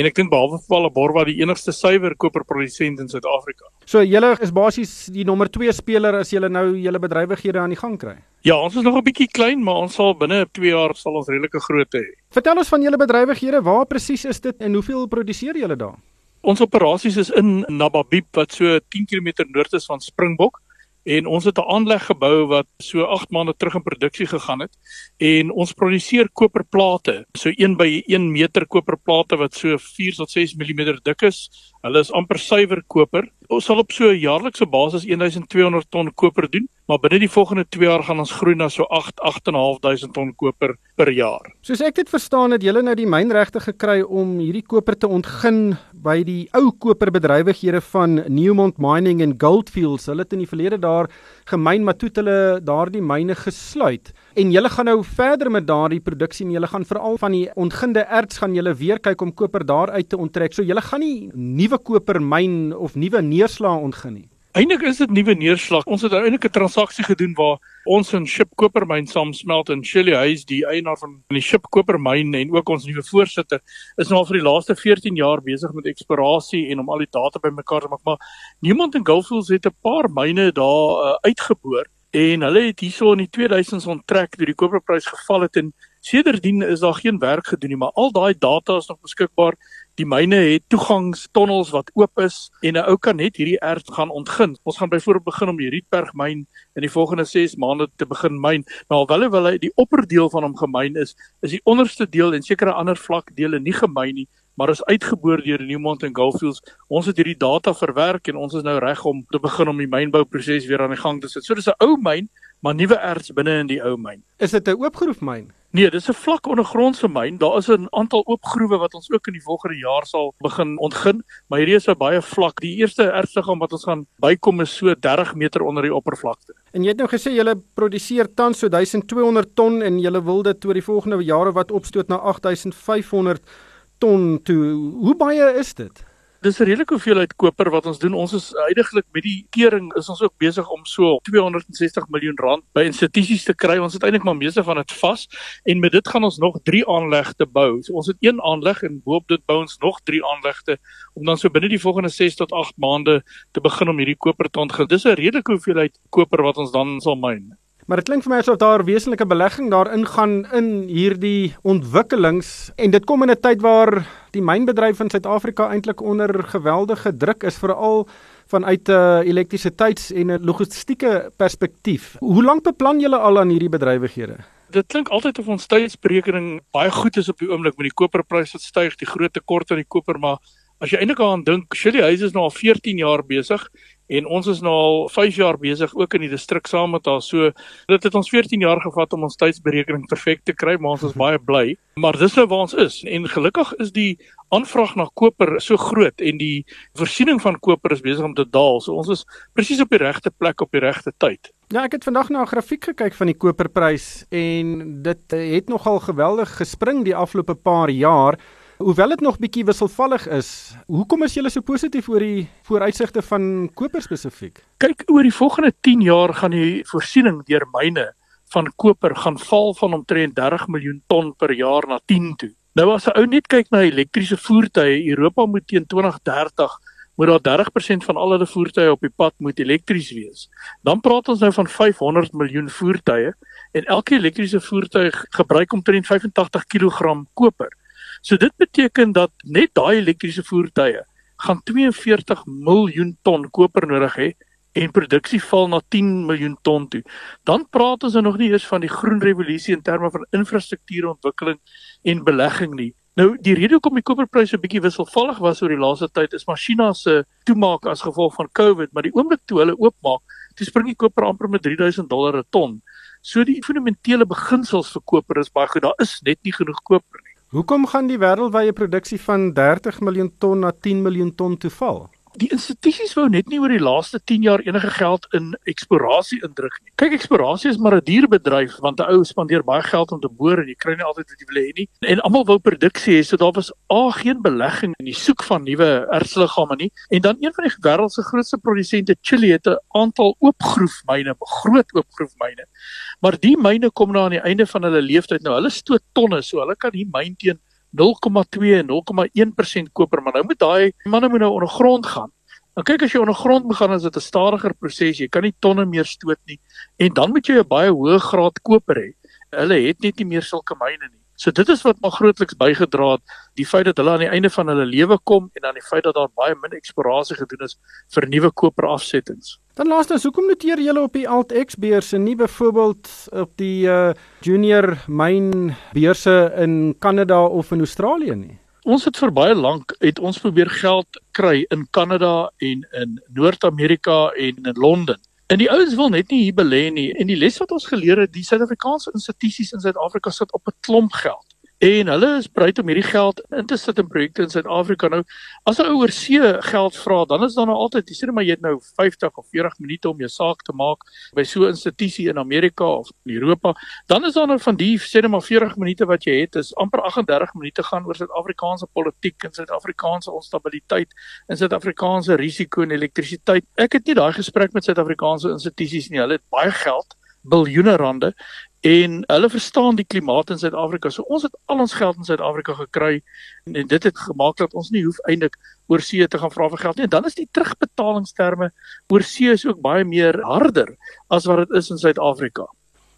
en ek dink behalwe vir Palaborwa die enigste suiwer koperprodusent in Suid-Afrika. So julle is basies die nommer 2 speler as julle nou julle bedrywighede aan die gang kry. Ja, ons is nog 'n bietjie klein, maar ons sal binne 2 jaar sal ons redelike groot hê. Vertel ons van julle bedrywighede, waar presies is dit en hoeveel produseer julle daar? Ons operasies is in Nababib wat so 10 km noord is van Springbok en ons het 'n aanleg gebou wat so 8 maande terug in produksie gegaan het. En ons produseer koperplate. So 1 by 1 meter koperplate wat so 4 tot 6 mm dik is. Hulle is amper suiwer koper ons sal op so 'n jaarlikse basis 1200 ton koper doen maar binne die volgende 2 jaar gaan ons groei na so 8 8500 ton koper per jaar. Soos ek dit verstaan het julle nou die mynregte gekry om hierdie koper te ontgin by die ou koperbedrywighede van Newmont Mining en Goldfields. Hulle het in die verlede daar gemyn maar toe hulle daardie myne gesluit. En julle gaan nou verder met daardie produksie en julle gaan veral van die ontginde erts gaan julle weer kyk om koper daar uit te onttrek. So julle gaan nie nuwe kopermyn of nuwe neerslae ontgin nie. Eindelik is dit nuwe neerslag. Ons het eintlik 'n transaksie gedoen waar ons 'n Ship Kopermyn saamsmelt in Shelley Huys, die eienaar van die Ship Kopermyn en ook ons nuwe voorsitter is nou al vir die laaste 14 jaar besig met eksplorasie en om al die data bymekaar te maak. Maar niemand in Gulffields het 'n paar myne daar uh, uitgeboor en hulle het hierso in die 2000s onttrek toe die koperprys geval het en sedertdien is daar geen werk gedoen nie, maar al daai data is nog beskikbaar Die myne het toegangstonnels wat oop is en 'n ou kan net hierdie erts gaan ontgin. Ons gaan byvoorbeeld begin om die Rietberg myn in die volgende 6 maande te begin myn. Maar alhoewel hy die opperdeel van hom gemyn is, is die onderste deel en sekere ander vlak dele nie gemyn nie, maar is uitgeboor deur Newmont en Goldfields. Ons het hierdie data verwerk en ons is nou reg om te begin om die mynbouproses weer aan die gang te sit. So dis 'n ou myn, maar nuwe erts binne in die ou myn. Is dit 'n oopgroef myn? Nee, dis 'n vlak ondergrondse myn. Daar is 'n aantal oop groewe wat ons ook in die volgende jaar sal begin ontgin, maar hierdie is 'n baie vlak. Die eerste ernstige wat ons gaan bykom is so 30 meter onder die oppervlakte. En jy het nou gesê julle produseer tans so 1200 ton en julle wil dit oor die volgende jare wat opstoot na 8500 ton toe. Hoe baie is dit? Dis 'n redelike hoeveelheid koper wat ons doen. Ons is heidaglik met die kering is ons ook besig om so 260 miljoen rand by institusies te kry. Ons het eintlik maar meeste van dit vas en met dit gaan ons nog 3 aanlegte bou. So ons het een aanleg en boop dit bou ons nog 3 aanlegte om dan so binne die volgende 6 tot 8 maande te begin om hierdie koper te ontgin. Dis 'n redelike hoeveelheid koper wat ons dan sal myn. Maar dit klink vir my asof daar wesenlike belegging daarin gaan in hierdie ontwikkelings en dit kom in 'n tyd waar die mynbedryf in Suid-Afrika eintlik onder geweldige druk is veral vanuit 'n uh, elektrisiteits- en 'n logistieke perspektief. Hoe lank beplan julle al aan hierdie bedrywighede? Dit klink altyd of ons tydsberekening baie goed is op die oomblik met die koperpryse wat styg, die groot tekort aan die koper, maar as jy eintlik aan dink, Shirley Huys is nou al 14 jaar besig en ons is nou al 5 jaar besig ook in die distrik saam met haar. So dit het ons 14 jaar gevat om ons tydsberekening perfek te kry, maar ons is baie bly. Maar dis nou waar ons is en gelukkig is die aanvraag na koper so groot en die voorsiening van koper is besig om te daal. So ons is presies op die regte plek op die regte tyd. Ja, ek het vandag na 'n grafiek gekyk van die koperprys en dit het nogal geweldig gespring die afgelope paar jaar. Hoewel dit nog bietjie wisselvallig is, hoekom is julle so positief oor die vooruitsigte van koper spesifiek? Kyk, oor die volgende 10 jaar gaan die voorsiening deur myne van koper gaan val van omtrent 30 miljoen ton per jaar na 10 toe. Nou as 'n ou net kyk na elektriese voertuie, Europa moet teen 2030 moet daar 30% van al hulle voertuie op die pad moet elektries wees. Dan praat ons nou van 500 miljoen voertuie en elke elektriese voertuig gebruik omtrent 85 kg koper. So dit beteken dat net daai elektriese voertuie gaan 42 miljoen ton koper nodig hê en produksie val na 10 miljoen ton toe. Dan praat ons nog nie eers van die groen revolusie in terme van infrastruktuurontwikkeling en belegging nie. Nou die rede hoekom die koperpryse 'n bietjie wisselvallig was oor die laaste tyd is China se toemaak as gevolg van COVID, maar die oomblik toe hulle oopmaak, toe spring die koper amper met 3000 dollar 'n ton. So die fundamentele beginsels vir koper is baie goed. Daar is net nie genoeg koper nie. Hoekom gaan die wêreldwye produksie van 30 miljoen ton na 10 miljoen ton toe val? Die institusies wou net nie oor die laaste 10 jaar enige geld in eksplorasie indruk nie. Kyk, eksplorasie is maar 'n duur bedryf want 'n ou spandeer baie geld om te boor en jy kry nie altyd wat jy wil hê nie. En almal wou produksie hê, so daar was a geen belegging in die soek van nuwe ertsliggame nie. En dan een van die wêreld se grootste produsente, Chile, het 'n aantal oopgroefmyne, groot oopgroefmyne. Maar die myne kom nou aan die einde van hulle lewensduur. Nou hulle stoot tonne, so hulle kan hier myn teen 0,2 en 0,1% koper, maar nou moet daai manne moet nou ondergrond gaan. En kyk as jy ondergrond begin is dit 'n stadiger proses. Jy kan nie tonne meer stoot nie en dan moet jy 'n baie hoë graad koper hê. Hulle het net nie meer sulke myne nie. So dit is wat maar grootliks bygedra het die feit dat hulle aan die einde van hulle lewe kom en dan die feit dat daar baie min eksplorasie gedoen is vir nuwe koperafsettings. Dan laastens, hoekom noteer julle op die AltX beurse nie byvoorbeeld op die uh, junior myn beurse in Kanada of in Australië nie? Ons het vir baie lank het ons probeer geld kry in Kanada en in Noord-Amerika en in Londen. En die ouens wil net nie hier belê nie en die les wat ons geleer het, die Suid-Afrikaanse institusies in Suid-Afrika sit op 'n klomp geld en hulle is bereid om hierdie geld in te sit in projekte in Suid-Afrika. Nou, as 'n ou oorsee geld vra, dan is daar nou altyd, jy sê net maar jy het nou 50 of 40 minute om jou saak te maak by so 'n institusie in Amerika of in Europa, dan is daar nou van die sê net maar 40 minute wat jy het, is amper 38 minute gaan oor Suid-Afrikaanse politiek en Suid-Afrikaanse onstabiliteit en Suid-Afrikaanse risiko en elektrisiteit. Ek het nie daai gesprek met Suid-Afrikaanse institusies nie. Hulle het baie geld biljoene rande en hulle verstaan die klimaat in Suid-Afrika. So ons het al ons geld in Suid-Afrika gekry en, en dit het gemaak dat ons nie hoef eintlik oor see te gaan vra vir geld nie. En dan is die terugbetalingsterme oor see is ook baie meer harder as wat dit is in Suid-Afrika.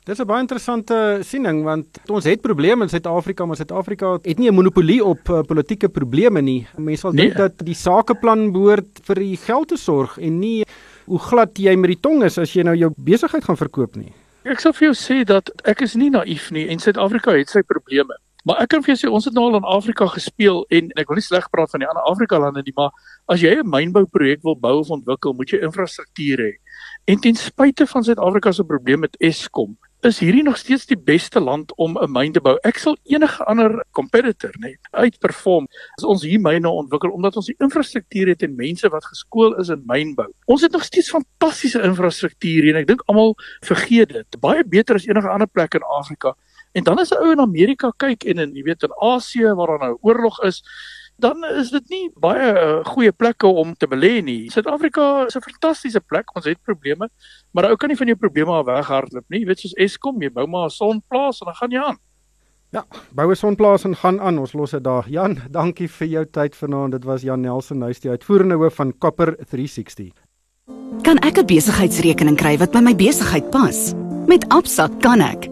Dit is 'n baie interessante siening want ons het probleme in Suid-Afrika, maar Suid-Afrika het nie 'n monopolie op uh, politieke probleme nie. Mense sal nee. dink dat die sakeplan behoort vir die geld te sorg en nie hoe glad jy met die tong is as jy nou jou besigheid gaan verkoop nie. Ek sal vir jou sê dat ek is nie naïef nie en Suid-Afrika het sy probleme. Maar ek kan vir jou sê ons het nou al in Afrika gespeel en, en ek wil nie sleg praat van die ander Afrika lande nie, maar as jy 'n mynbouprojek wil bou of ontwikkel, moet jy infrastruktuur hê. En ten spyte van Suid-Afrika se probleem met Eskom, is hierdie nog steeds die beste land om 'n myn te bou. Ek sal enige ander competitor net uitperform as ons hier myne ontwikkel omdat ons die infrastruktuur het en mense wat geskool is in mynbou. Ons het nog steeds fantastiese infrastruktuur en ek dink almal vergeet dit. Baie beter as enige ander plek in Afrika. En dan as 'n ou in Amerika kyk en in jy weet in Asië waar daar nou oorlog is, dan is dit nie baie uh, goeie plekke om te belê nie. Suid-Afrika is 'n fantastiese plek. Ons het probleme, maar ou kan nie van jou probleme af weghardloop nie. Jy weet soos Eskom, jy bou maar 'n sonplaas en dan gaan jy aan. Ja, bou 'n sonplaas en gaan aan. Ons los dit daar. Jan, dankie vir jou tyd vanaand. Dit was Jan Nelson huis die uitvoerende hoof van Copper 360. Kan ek 'n besigheidsrekening kry wat by my besigheid pas? Met Absa kan ek.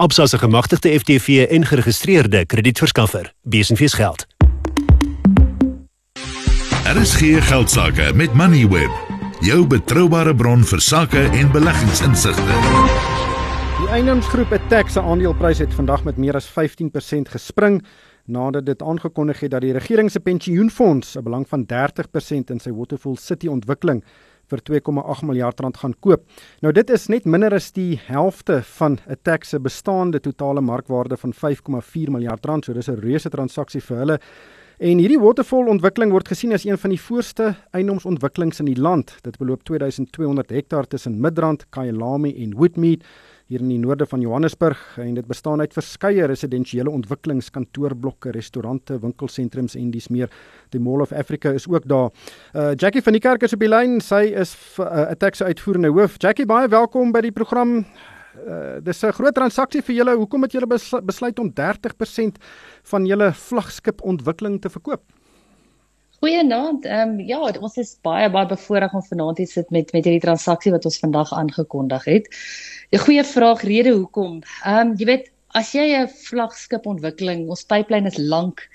Absa se gemagtigde FTV en geregistreerde kredietverskaffer. Besenfees geld. RSG geldsaake met Moneyweb, jou betroubare bron vir sake en beleggingsinsigte. Die eienaarsgroep Attack se aandeleprys het vandag met meer as 15% gespring nadat dit aangekondig het dat die regering se pensioenfonds 'n belang van 30% in sy Waterfall City ontwikkeling vir 2,8 miljard rand gaan koop. Nou dit is net minder as die helfte van Attack se bestaande totale markwaarde van 5,4 miljard rand. So dis 'n reuse transaksie vir hulle. En hierdie Waterfall ontwikkeling word gesien as een van die voorste eienoomsontwikkelings in die land. Dit beloop 2200 hektaar tussen Midrand, Kyalami en Woodmead hier in die noorde van Johannesburg en dit bestaan uit verskeie residensiële ontwikkelings, kantoorblokke, restaurante, winkelsentrums en dis meer. Die Mall of Africa is ook daar. Uh Jackie van die Kerk is op die lyn. Sy is 'n uh, taxi uitvoerende hoof. Jackie, baie welkom by die program. Uh dis 'n groot transaksie vir julle. Hoekom het julle besluit om 30% van julle vlaggenskap ontwikkeling te verkoop? Goeienaand. Ehm um, ja, ons is baie baie bevoorreg om vanaand hier sit met met hierdie transaksie wat ons vandag aangekondig het. 'n Goeie vraag rede hoekom. Ehm um, jy weet, as jy 'n vlaggenskap ontwikkeling, ons pipeline is lank.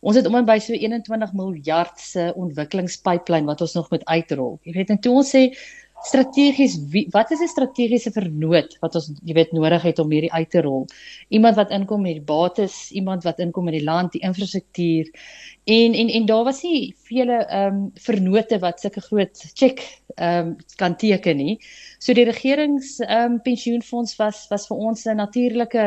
Ons het om en by so 21 miljard se ontwikkelingspipeline wat ons nog moet uitrol. Jy weet, en toe ons sê strategies wat is 'n strategiese vernoot wat ons jy weet nodig het om hierdie uit te rol? Iemand wat inkom met die bates, iemand wat inkom met die land, die infrastruktuur En en en daar was nie vele ehm um, vernote wat sulke groot check ehm um, kan teken nie. So die regerings ehm um, pensioenfonds was was vir ons 'n natuurlike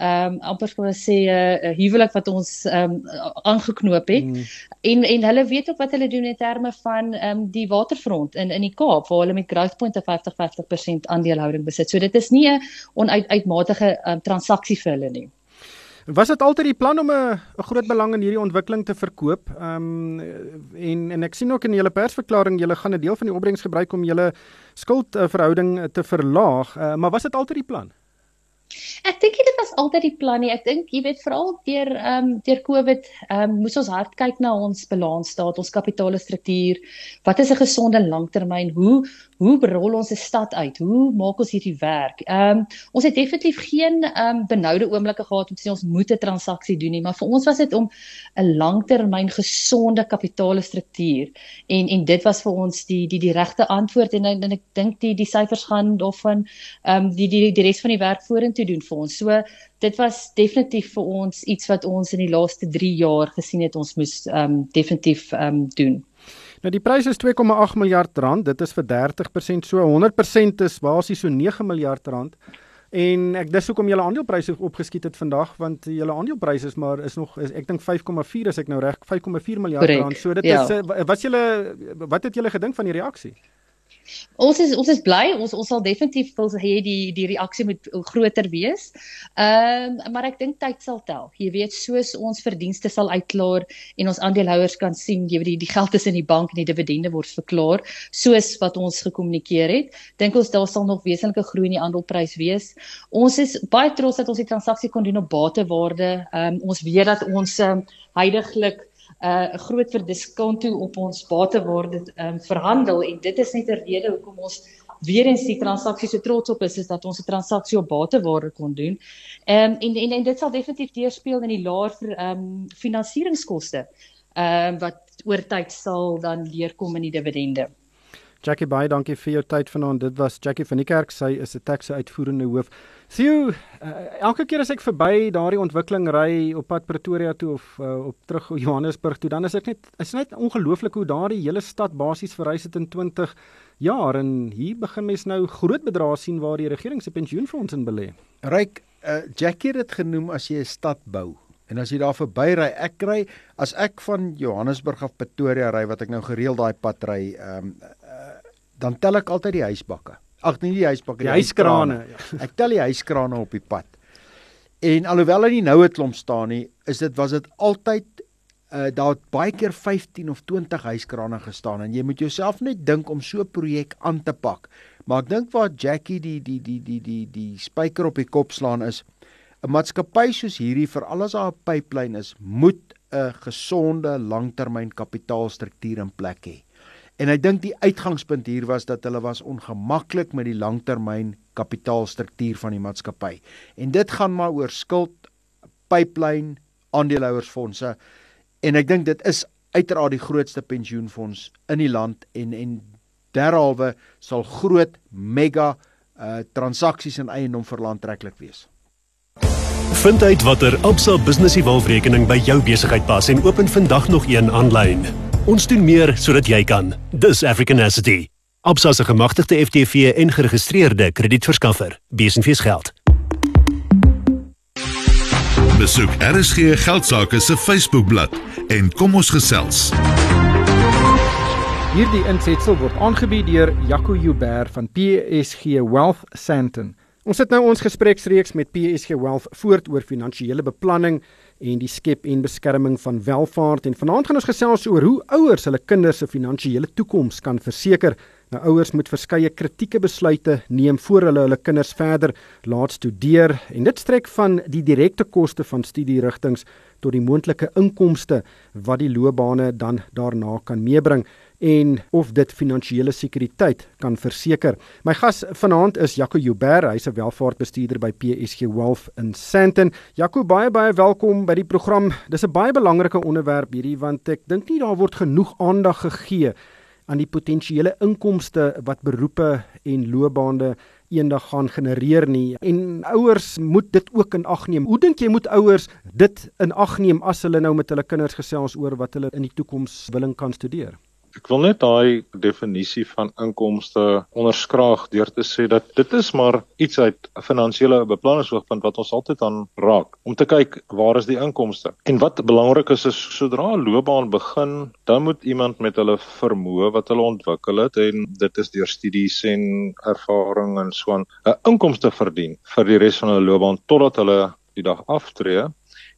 ehm um, amper kan ons sê 'n uh, huwelik wat ons ehm um, aangeknoop het. Mm. En en hulle weet ook wat hulle doen in terme van ehm um, die waterfront in in die Kaap waar hulle met Growthpoint 'n 50-50% aandelehouding besit. So dit is nie 'n onuitmatige um, transaksie vir hulle nie. Was dit altyd die plan om 'n 'n groot belang in hierdie ontwikkeling te verkoop? Ehm um, en en ek sien ook in julle persverklaring julle gaan 'n deel van die opbrengs gebruik om julle skuldverhouding te verlaag, uh, maar was dit altyd die plan? Ek dink dit was altyd die plan nie. Ek dink jy weet veral deur ehm um, deur Covid ehm um, moes ons hard kyk na ons balansstaat, ons kapitaalstruktuur. Wat is 'n gesonde langtermyn? Hoe hoe rol ons 'n stad uit? Hoe maak ons hierdie werk? Ehm um, ons het definitief geen ehm um, benoude oomblikke gehad om te sê ons moet 'n transaksie doen nie, maar vir ons was dit om 'n langtermyn gesonde kapitaalstruktuur en en dit was vir ons die die die regte antwoord en, en ek dink die die syfers gaan daarvan ehm um, die die die res van die werk vorentoe doen vir ons. So dit was definitief vir ons iets wat ons in die laaste 3 jaar gesien het ons moes ehm um, definitief ehm um, doen. Nou die prys is 2,8 miljard rand. Dit is vir 30% so 100% is basies so 9 miljard rand. En ek dis hoekom julle aandelepryse opgeskiet het vandag want julle aandelepryse is maar is nog is, ek dink 5,4 as ek nou reg 5,4 miljard rand. So dit ja. is eh, wat julle wat het julle gedink van die reaksie? Ons is ons is bly. Ons ons sal definitief wil hê die die reaksie moet groter wees. Ehm um, maar ek dink tyd sal tel. Jy weet soos ons verdienste sal uitklaar en ons aandeelhouers kan sien jy weet die, die geld is in die bank en die dividende word verklaar soos wat ons gekommunikeer het. Dink ons daar sal nog wesenlike groei in die aandeleprys wees. Ons is baie trots dat ons die transaksie kon doen op batewaarde. Ehm um, ons weet dat ons um, heidaglik 'n uh, groot verdiskont toe op ons batewaarde um, verhandel en dit is net 'n rede hoekom ons weer eens die transaksie so trots op is is dat ons 'n transaksie op batewaarde kon doen. Um, en, en en dit sal definitief deurspeel in die laer ehm um, finansieringskoste. Ehm um, wat oor tyd sal dan deurkom in die dividende. Jackie baie dankie vir jou tyd vanaand. Dit was Jackie van die Kerk. Sy is 'n taxe uitvoerende hoof. Theo, uh, elke keer as ek verby daardie ontwikkeling ry op pad Pretoria toe of uh, op terug Johannesburg toe, dan is ek net is net ongelooflik hoe daardie hele stad basies verrys het in 20 jaar en hier begin mense nou groot bedrae sien waar die regering se pensioenfonds in belê. Ryk, uh, Jackie het dit genoem as jy 'n stad bou. En as jy daar verby ry, ek ry as ek van Johannesburg af Pretoria ry wat ek nou gereeld daai pad ry, ehm um, uh, dan tel ek altyd die huisbakke. Ag nee, die huisbakke, die, die huiskrane. Ja. Ek tel die huiskrane op die pad. En alhoewel hy nou het klomp staan nie, is dit was dit altyd uh daar het baie keer 15 of 20 huiskrane gestaan en jy moet jouself net dink om so 'n projek aan te pak. Maar ek dink waar Jackie die die die die die die spyker op die kop slaan is 'n maatskappy soos hierdie vir alles haar 'n pipeline is, moet 'n gesonde langtermyn kapitaalstruktuur in plek hê. En ek dink die uitgangspunt hier was dat hulle was ongemaklik met die langtermyn kapitaalstruktuur van die maatskappy. En dit gaan maar oor skuld, pipeline, aandeelhouersfondse. En ek dink dit is uiteraard die grootste pensioenfonds in die land en en derhalwe sal groot mega uh transaksies in eiendom vir land treklik wees. Vind uit watter Absa Business Evolve-rekening by jou besigheid pas en open vandag nog een aanlyn. Ons doen meer sodat jy kan. Dis African Asset. Absa se gemagtigde FTV en geregistreerde kredietverskaffer. Besenfees geld. Besoek RSG Geldsaake se Facebookblad en kom ons gesels. Hierdie insetsel word aangebied deur Jaco Joubert van PSG Wealth Sandton. Ons het nou ons gespreksreeks met PSG Wealth voort oor finansiële beplanning en die skep en beskerming van welvaart. En vanaand gaan ons gesels oor hoe ouers hulle kinders se finansiële toekoms kan verseker. Nou ouers moet verskeie kritieke besluite neem voor hulle hulle kinders verder laat studeer. En dit strek van die direkte koste van studierigtinge tot die moontlike inkomste wat die loopbane dan daarna kan meebring en of dit finansiële sekuriteit kan verseker. My gas vanaand is Jaco Joubert, hy's 'n welvaartbestuurder by PSG Wealth in Sandton. Jaco, baie baie welkom by die program. Dis 'n baie belangrike onderwerp hierdie want ek dink nie daar word genoeg aandag gegee aan die potensiële inkomste wat beroepe en loopbane eendag gaan genereer nie en ouers moet dit ook in ag neem. Hoe dink jy moet ouers dit in ag neem as hulle nou met hulle kinders gesels oor wat hulle in die toekoms willing kan studeer? Ek wil net daai definisie van inkomste onderskraag deur te sê dat dit is maar iets uit 'n finansiële beplanningsoogpunt wat ons altyd aan raak om te kyk waar is die inkomste. En wat belangrik is is sodra 'n loopbaan begin, dan moet iemand met hulle vermoë wat hulle ontwikkel het en dit is deur studies en ervaring en so aan 'n inkomste verdien vir die res van hulle loopbaan totdat hulle die dag aftree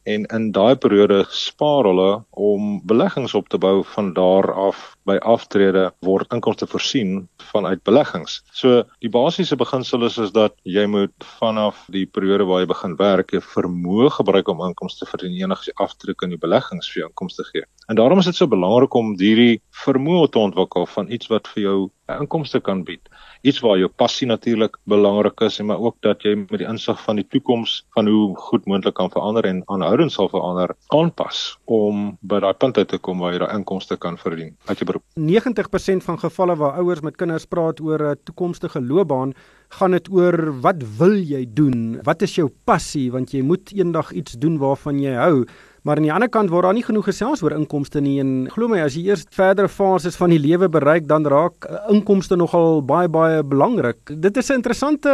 en in daai periode spaar hulle om beleggings op te bou van daar af by aftrede word inkomste voorsien vanuit beleggings. So die basiese beginsel is is dat jy moet vanaf die periode waar jy begin werk, jy vermoë gebruik om inkomste vir die enige aftrede in die beleggings vir jou inkomste gee. En daarom is dit so belangrik om hierdie vermoë te ontwikkel van iets wat vir jou inkomste kan bied iets waar jou passie natuurlik belangrik is maar ook dat jy met die insig van die toekoms van hoe goed moontlik kan verander en aanhoudend sal verander aanpas om by daai punt uit te kom waar jy daai inkomste kan verdien uit jou beroep. 90% van gevalle waar ouers met kinders praat oor 'n toekomstige loopbaan, gaan dit oor wat wil jy doen? Wat is jou passie want jy moet eendag iets doen waarvan jy hou. Maar aan die ander kant word daar nie genoeg gesels oor inkomste nie en glo my as jy eers verdere fases van die lewe bereik dan raak eh, inkomste nogal baie baie belangrik. Dit is 'n interessante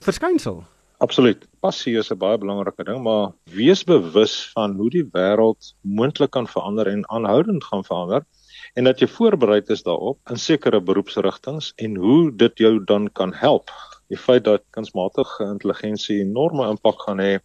verskynsel. Absoluut. Passie is 'n baie belangrike ding, maar wees bewus van hoe die wêreld moontlik kan verander en aanhoudend gaan verander en dat jy voorberei is daarop in sekere beroepsrigtings en hoe dit jou dan kan help die feit dat kunsmatige intelligensie enorme impak gaan hê,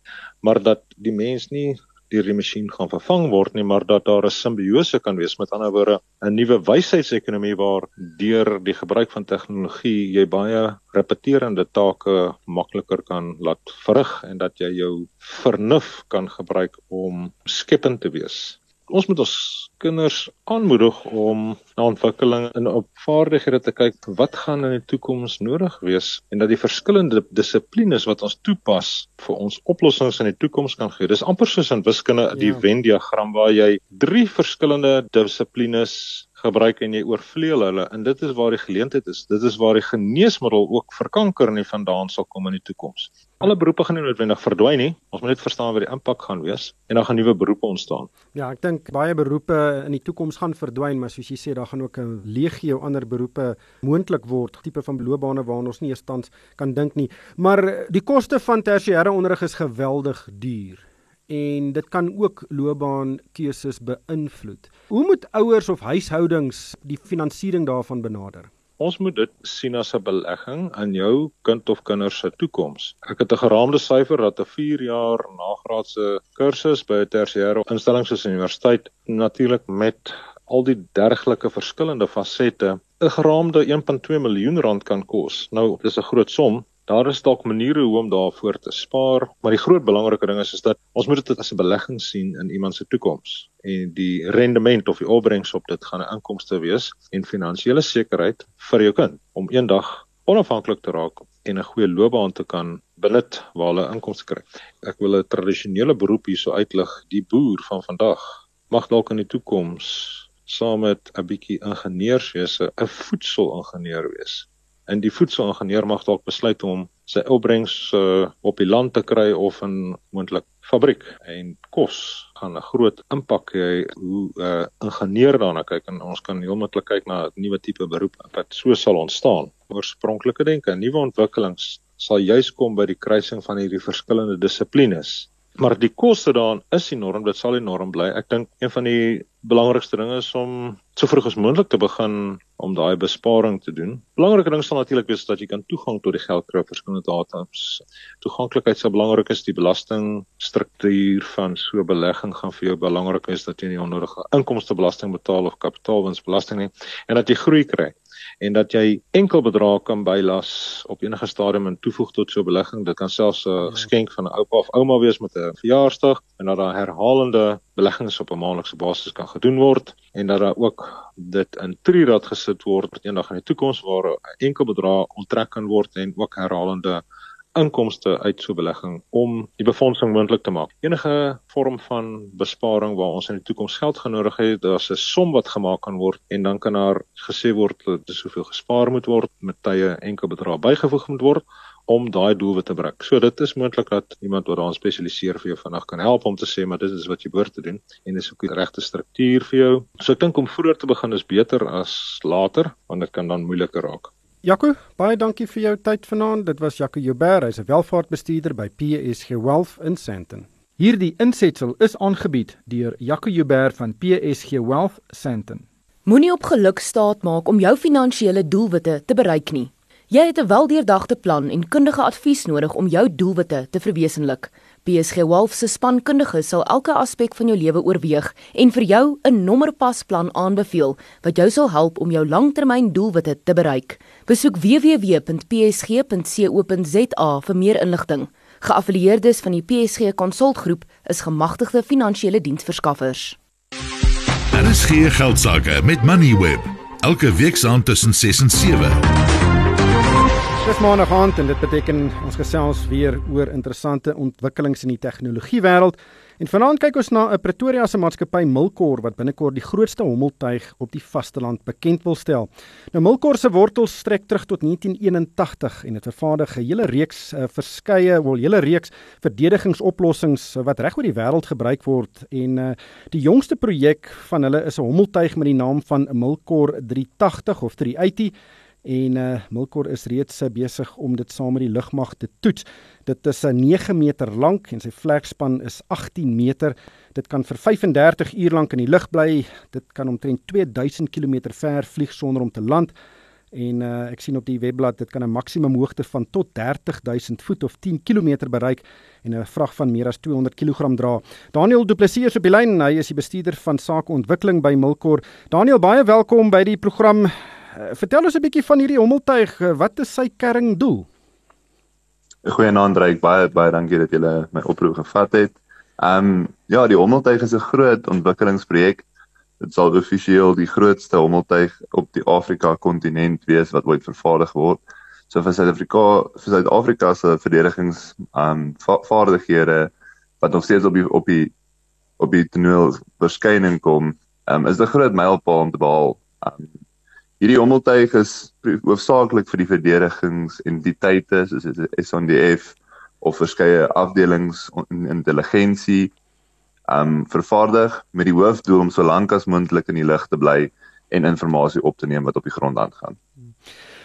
maar dat die mens nie deur die masjien gaan vervang word nie, maar dat daar 'n simbiose kan wees. Met ander woorde 'n nuwe wysheidsekonomie waar deur die gebruik van tegnologie jy baie repeterende take makliker kan laat verrig en dat jy jou vernuf kan gebruik om skepend te wees ons moet ons kinders aanmoedig om na ontwikkeling en op vaardighede te kyk wat gaan in die toekoms nodig wees en dat die verskillende dissiplines wat ons toepas vir ons oplossings in die toekoms kan gee. Dis amper soos in wiskunde ja. die Venn diagram waar jy drie verskillende dissiplines gebruik en jy oorvleuel hulle en dit is waar die geleentheid is. Dit is waar die geneesmiddel ook vir kanker nie vandaan sal kom in die toekoms. Alle beroepe gaan nie noodwendig verdwyn nie. Ons moet net verstaan wat die impak gaan wees en dan gaan nuwe beroepe ontstaan. Ja, ek dink baie beroepe in die toekoms gaan verdwyn, maar soos jy sê, daar gaan ook 'n legio ander beroepe moontlik word, tipe van loopbane waarna ons nie eens tans kan dink nie. Maar die koste van tersiêre onderrig is geweldig duur en dit kan ook loopbaankeuses beïnvloed. Hoe moet ouers of huishoudings die finansiering daarvan benader? Ons moet dit sien as 'n belegging in jou kind of kinders se toekoms. Ek het 'n geraamde syfer dat 'n 4 jaar nagraadse kursus by 'n tersiêre instelling soos 'n universiteit natuurlik met al die dergelike verskillende fasette 'n geraamde 1.2 miljoen rand kan kos. Nou, dis 'n groot som, Daar is dalk maniere hoe om daarvoor te spaar, maar die groot belangrike ding is is dat ons moet dit as 'n belegging sien in iemand se toekoms en die rendement of die opbrengs op dit gaan 'n inkomste wees en finansiële sekerheid vir jou kind om eendag onafhanklik te raak en 'n goeie loopbaan te kan benut waar hulle inkomste kry. Ek wil 'n tradisionele beroep hierso uitlig, die boer van vandag mag dalk in die toekoms saam met 'n bietjie ingenieurswese 'n voedselingenieur wees en die voedselingenieur mag dalk besluit om sy opbrengs uh, op die land te kry of in moontlik fabriek en kos gaan 'n groot impak hê hoe 'n uh, ingenieur daarna kyk en ons kan heeltemal kyk na 'n nuwe tipe beroep wat so sal ontstaan. Oorspronklike denke, nuwe ontwikkelings sal juis kom by die kruising van hierdie verskillende dissiplines Maar die koste daarin is enorm, dit sal enorm bly. Ek dink een van die belangrikste dinge is om so vroeg as moontlik te begin om daai besparing te doen. Belangrike ding sal natuurlik wees dat jy kan toegang tot die geld kry vir verskillende datums. Toeganklikheid sal belangrik is, die belastingstruktuur van so 'n belegging gaan vir jou belangrik is dat jy nie onnodige inkomstebelasting betaal of kapitaalwinsbelasting nie en dat jy groei kry en dat jy enkel bedrae kan bylas op enige stadium en toevoeg tot so 'n belegging. Dit kan selfs 'n ja. geskenk van 'n oupa of ouma wees met 'n verjaarsdag en dat daar herhalende beleggings op 'n maandelikse basis kan gedoen word en dat daar ook dit in trieraad gesit word eendag in die toekoms waar 'n enkel bedrag onttrek kan word en ook herhalende inkomste uit so belegging om die befondsing moontlik te maak. Enige vorm van besparing waar ons in die toekoms geld genodig het, daar's 'n som wat gemaak kan word en dan kan daar gesê word dat dis soveel gespaar moet word met tye enkel bedrag bygevoeg moet word om daai doelwit te bereik. So dit is moontlik dat iemand wat daarin spesialiseer vir jou vanaand kan help om te sê maar dit is wat jy behoort te doen en dis ook die regte struktuur vir jou. So ek dink om vroeër te begin is beter as later want dit kan dan moeiliker raak. Jaco, baie dankie vir jou tyd vanaand. Dit was Jaco Joubert, hy's 'n welvaartbestuurder by PSG Wealth in Sandton. Hierdie insetsel is aangebied deur Jaco Joubert van PSG Wealth Sandton. Moenie op geluk staat maak om jou finansiële doelwitte te bereik nie. Jy het 'n weldeurdagte plan en kundige advies nodig om jou doelwitte te verwesenlik. PSG Wolf se spankundiges sal elke aspek van jou lewe oorweeg en vir jou 'n nommerpasplan aanbeveel wat jou sal help om jou langtermyn doelwitte te bereik. Besoek www.psg.co.za vir meer inligting. Geaffilieerdes van die PSG Konsultgroep is gemagtigde finansiële diensverskaffers. Daar is geen geld sake met Moneyweb. Elke week saam tussen 6 en 7. Dis maandag aand en dit beteken ons gesels weer oor interessante ontwikkelings in die tegnologie wêreld. En vanaand kyk ons na 'n Pretoria se maatskappy Milkor wat binnekort die grootste hommeltuig op die vasteland bekend wil stel. Nou Milkor se wortels strek terug tot 1981 en dit vervaardig 'n hele reeks uh, verskeie, wel hele reeks verdedigingsoplossings wat reg oor die wêreld gebruik word en uh, die jongste projek van hulle is 'n hommeltuig met die naam van Milkor 380 of 380 en uh Milkor is reeds uh, besig om dit saam met die lugmag te toets. Dit is uh, 9 meter lank en sy vlegspan is 18 meter. Dit kan vir 35 uur lank in die lug bly. Dit kan omtrent 2000 km ver vlieg sonder om te land. En uh, ek sien op die webblad dit kan 'n maksimum hoogte van tot 30000 voet of 10 km bereik en 'n vrag van meer as 200 kg dra. Daniel Du Plessis is op die lyn. Hy is die bestuurder van sakeontwikkeling by Milkor. Daniel, baie welkom by die program. Uh, vertel ons 'n bietjie van hierdie hommeltuig. Uh, wat is sy kerndoel? Goeienaand Ryk, baie baie dankie dat jy my oproep gevat het. Ehm um, ja, die hommeltuig is 'n groot ontwikkelingsprojek. Dit sal offisieel die grootste hommeltuig op die Afrika kontinent wees wat ooit vervaardig word. So vir Suid-Afrika, vir Suid-Afrika se verdedigings ehm um, va vaardighede wat nog steeds op die op die op die toneel verskyn kom, ehm um, is 'n groot mylpaal om te behaal. Um, Hierdie hommeltuig is hoofsaaklik vir die verdedigingsentiteite soos die SANDF of verskeie afdelings in intelligensie um vervaardig met die hoofdoel om so lank as moontlik in die lug te bly en inligting op te neem wat op die grond aangaan.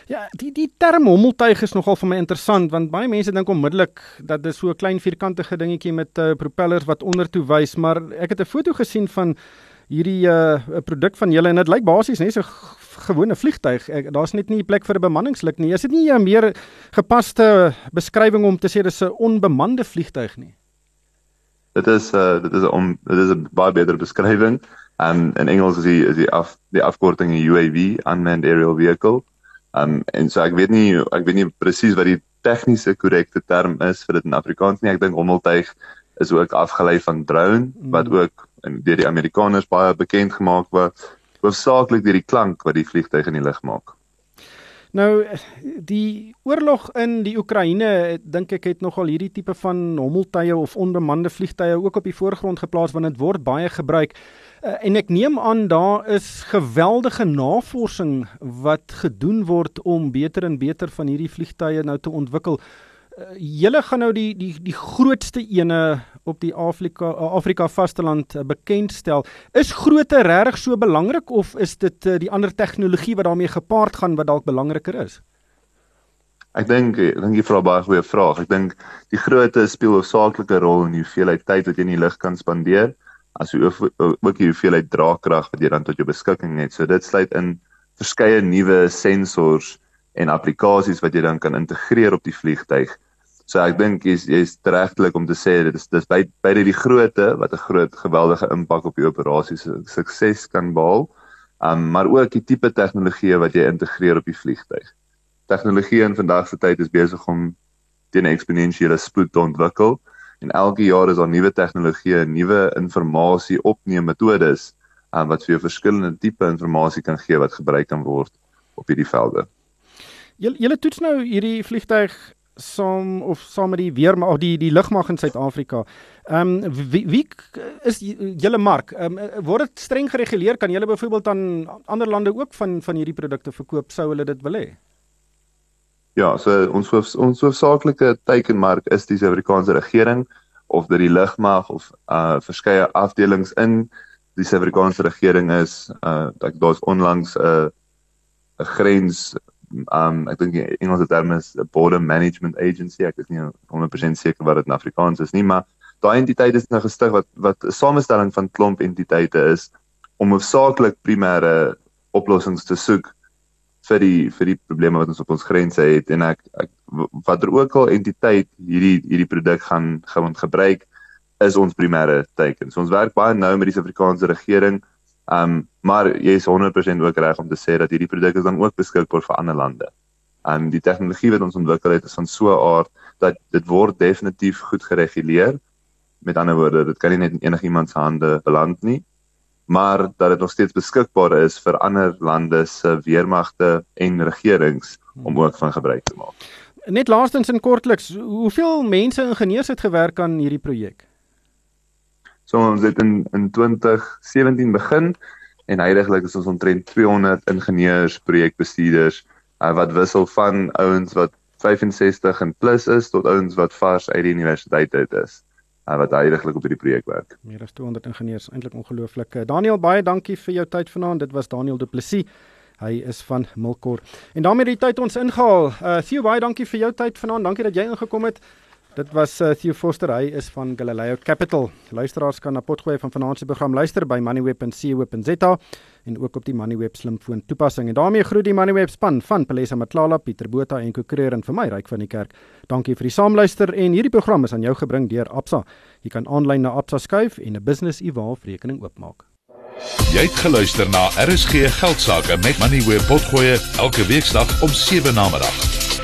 Ja, die die term hommeltuig is nogal vir my interessant want baie mense dink onmiddellik dat dit so 'n klein vierkantige dingetjie met uh, propellers wat ondertoe wys, maar ek het 'n foto gesien van hierdie uh produk van julle en dit lyk basies net so gewone vliegtyg. Daar's net nie plek vir 'n bemanningslid nie. Is dit nie 'n meer gepaste beskrywing om te sê dis 'n onbemande vliegtyg nie? Dit is 'n uh, dit is 'n dit is 'n baie beter beskrywing. Um in Engels is die is die af die afkorting UAV, unmanned aerial vehicle. Um en so ek weet nie ek weet nie presies wat die tegniese korrekte term is vir dit in Afrikaans nie. Ek dink hommeltuig is ook afgelei van drone wat mm. Ook deur die Amerikaners baie bekend gemaak word hoofsaaklik deur die klank wat die vliegtuig in die lug maak. Nou die oorlog in die Oekraïne dink ek het nogal hierdie tipe van hommeltuie of onbemande vliegtuie ook op die voorgrond geplaas want dit word baie gebruik. Uh, en ek neem aan daar is geweldige navorsing wat gedoen word om beter en beter van hierdie vliegtuie nou te ontwikkel. Uh, julle gaan nou die die die grootste ene op die Afrika Afrika vasteland eh, bekendstel. Is grootte regtig so belangrik of is dit eh, die ander tegnologie wat daarmee gepaard gaan wat dalk belangriker is? Ek dink ek dink jy vra baie goeie vraag. Ek dink die grootte speel 'n saaklike rol in die hoeveelheid tyd wat jy in die lug kan spandeer, as jy ook die hoeveelheid draagkrag wat jy dan tot jou beskikking het. So dit sluit in verskeie nuwe sensors en applikasies wat jy dan kan integreer op die vliegtyg So ek dink jy's jy's regtelik om te sê dit is dis by by die grootte wat 'n groot geweldige impak op die operasie se sukses kan behaal. Um maar ook die tipe tegnologie wat jy integreer op die vliegtyg. Tegnologie in vandag se tyd is besig om teen eksponensiële spoed te ontwikkel en elke jaar is daar nuwe tegnologieë, nuwe inligting opneem metodes um, wat vir jou verskillende tipe inligting kan gee wat gebruik kan word op hierdie velde. Julle julle toets nou hierdie vliegtyg saam of saam met die weermag of die die lugmag in Suid-Afrika. Ehm um, wie, wie is julle mark? Ehm um, word dit streng gereguleer? Kan julle byvoorbeeld aan ander lande ook van van hierdie produkte verkoop sou hulle dit wil hê? Ja, so ons ons hoofsaaklike teikenmark is die Suid-Afrikaanse regering of dit die lugmag of uh verskeie afdelings in die Suid-Afrikaanse regering is. Uh ek daar's onlangs 'n uh, 'n grens um ek dink die Engelse term is a border management agency ek is nie 100% seker wat dit in Afrikaans is nie maar daai entiteit is nou gestig wat wat 'n samestelling van klomp entiteite is om hoofsaaklik primêre oplossings te soek vir die vir die probleme wat ons op ons grense het en ek, ek watter ook al entiteit hierdie hierdie produk gaan gaan gebruik is ons primêre teiken. So ons werk baie nou met die Suid-Afrikaanse regering Um maar jy is 100% ook reg om te sê dat hierdie produk is dan ook beskikbaar vir ander lande. Um die tegnologie wat ons ontwikkel het is van so 'n aard dat dit word definitief goed gereguleer. Met ander woorde, dit kan nie net in enigiemand se hande beland nie, maar dat dit nog steeds beskikbaar is vir ander lande se weermagte en regerings om ook van gebruik te maak. Net laastens in kortliks, hoeveel mense ingenieurs het gewerk aan hierdie projek? So ons het in in 2017 begin en heidaglik is ons omtrent 200 ingenieurs, projekbestuurders uh, wat wissel van ouens wat 65 en plus is tot ouens wat vars uit die universiteit uit is uh, wat heidaglik op hierdie projek werk. Meer as 200 ingenieurs, eintlik ongelooflik. Daniel, baie dankie vir jou tyd vanaand. Dit was Daniel Du Plessis. Hy is van Milkor. En daarmee die tyd ons ingehaal. Uh Theo baie dankie vir jou tyd vanaand. Dankie dat jy ingekom het. Dit was uh, Theo Forster. Hy is van Galileo Capital. Luisteraars kan na potgooi van vanaand se program luister by moneyweb.co.za en ook op die Moneyweb slimfoon toepassing. En daarmee groet die Moneyweb span van Pelesa Matlala, Pieter Botha en Kokereer en vir my Ryk van die Kerk. Dankie vir die saamluister en hierdie program is aan jou gebring deur Absa. Jy kan aanlyn na Absa skuif en 'n business e-wallet rekening oopmaak. Jy het geluister na RSG Geldsaake met Moneyweb Potgoe elke weeksdag om 7 na middag.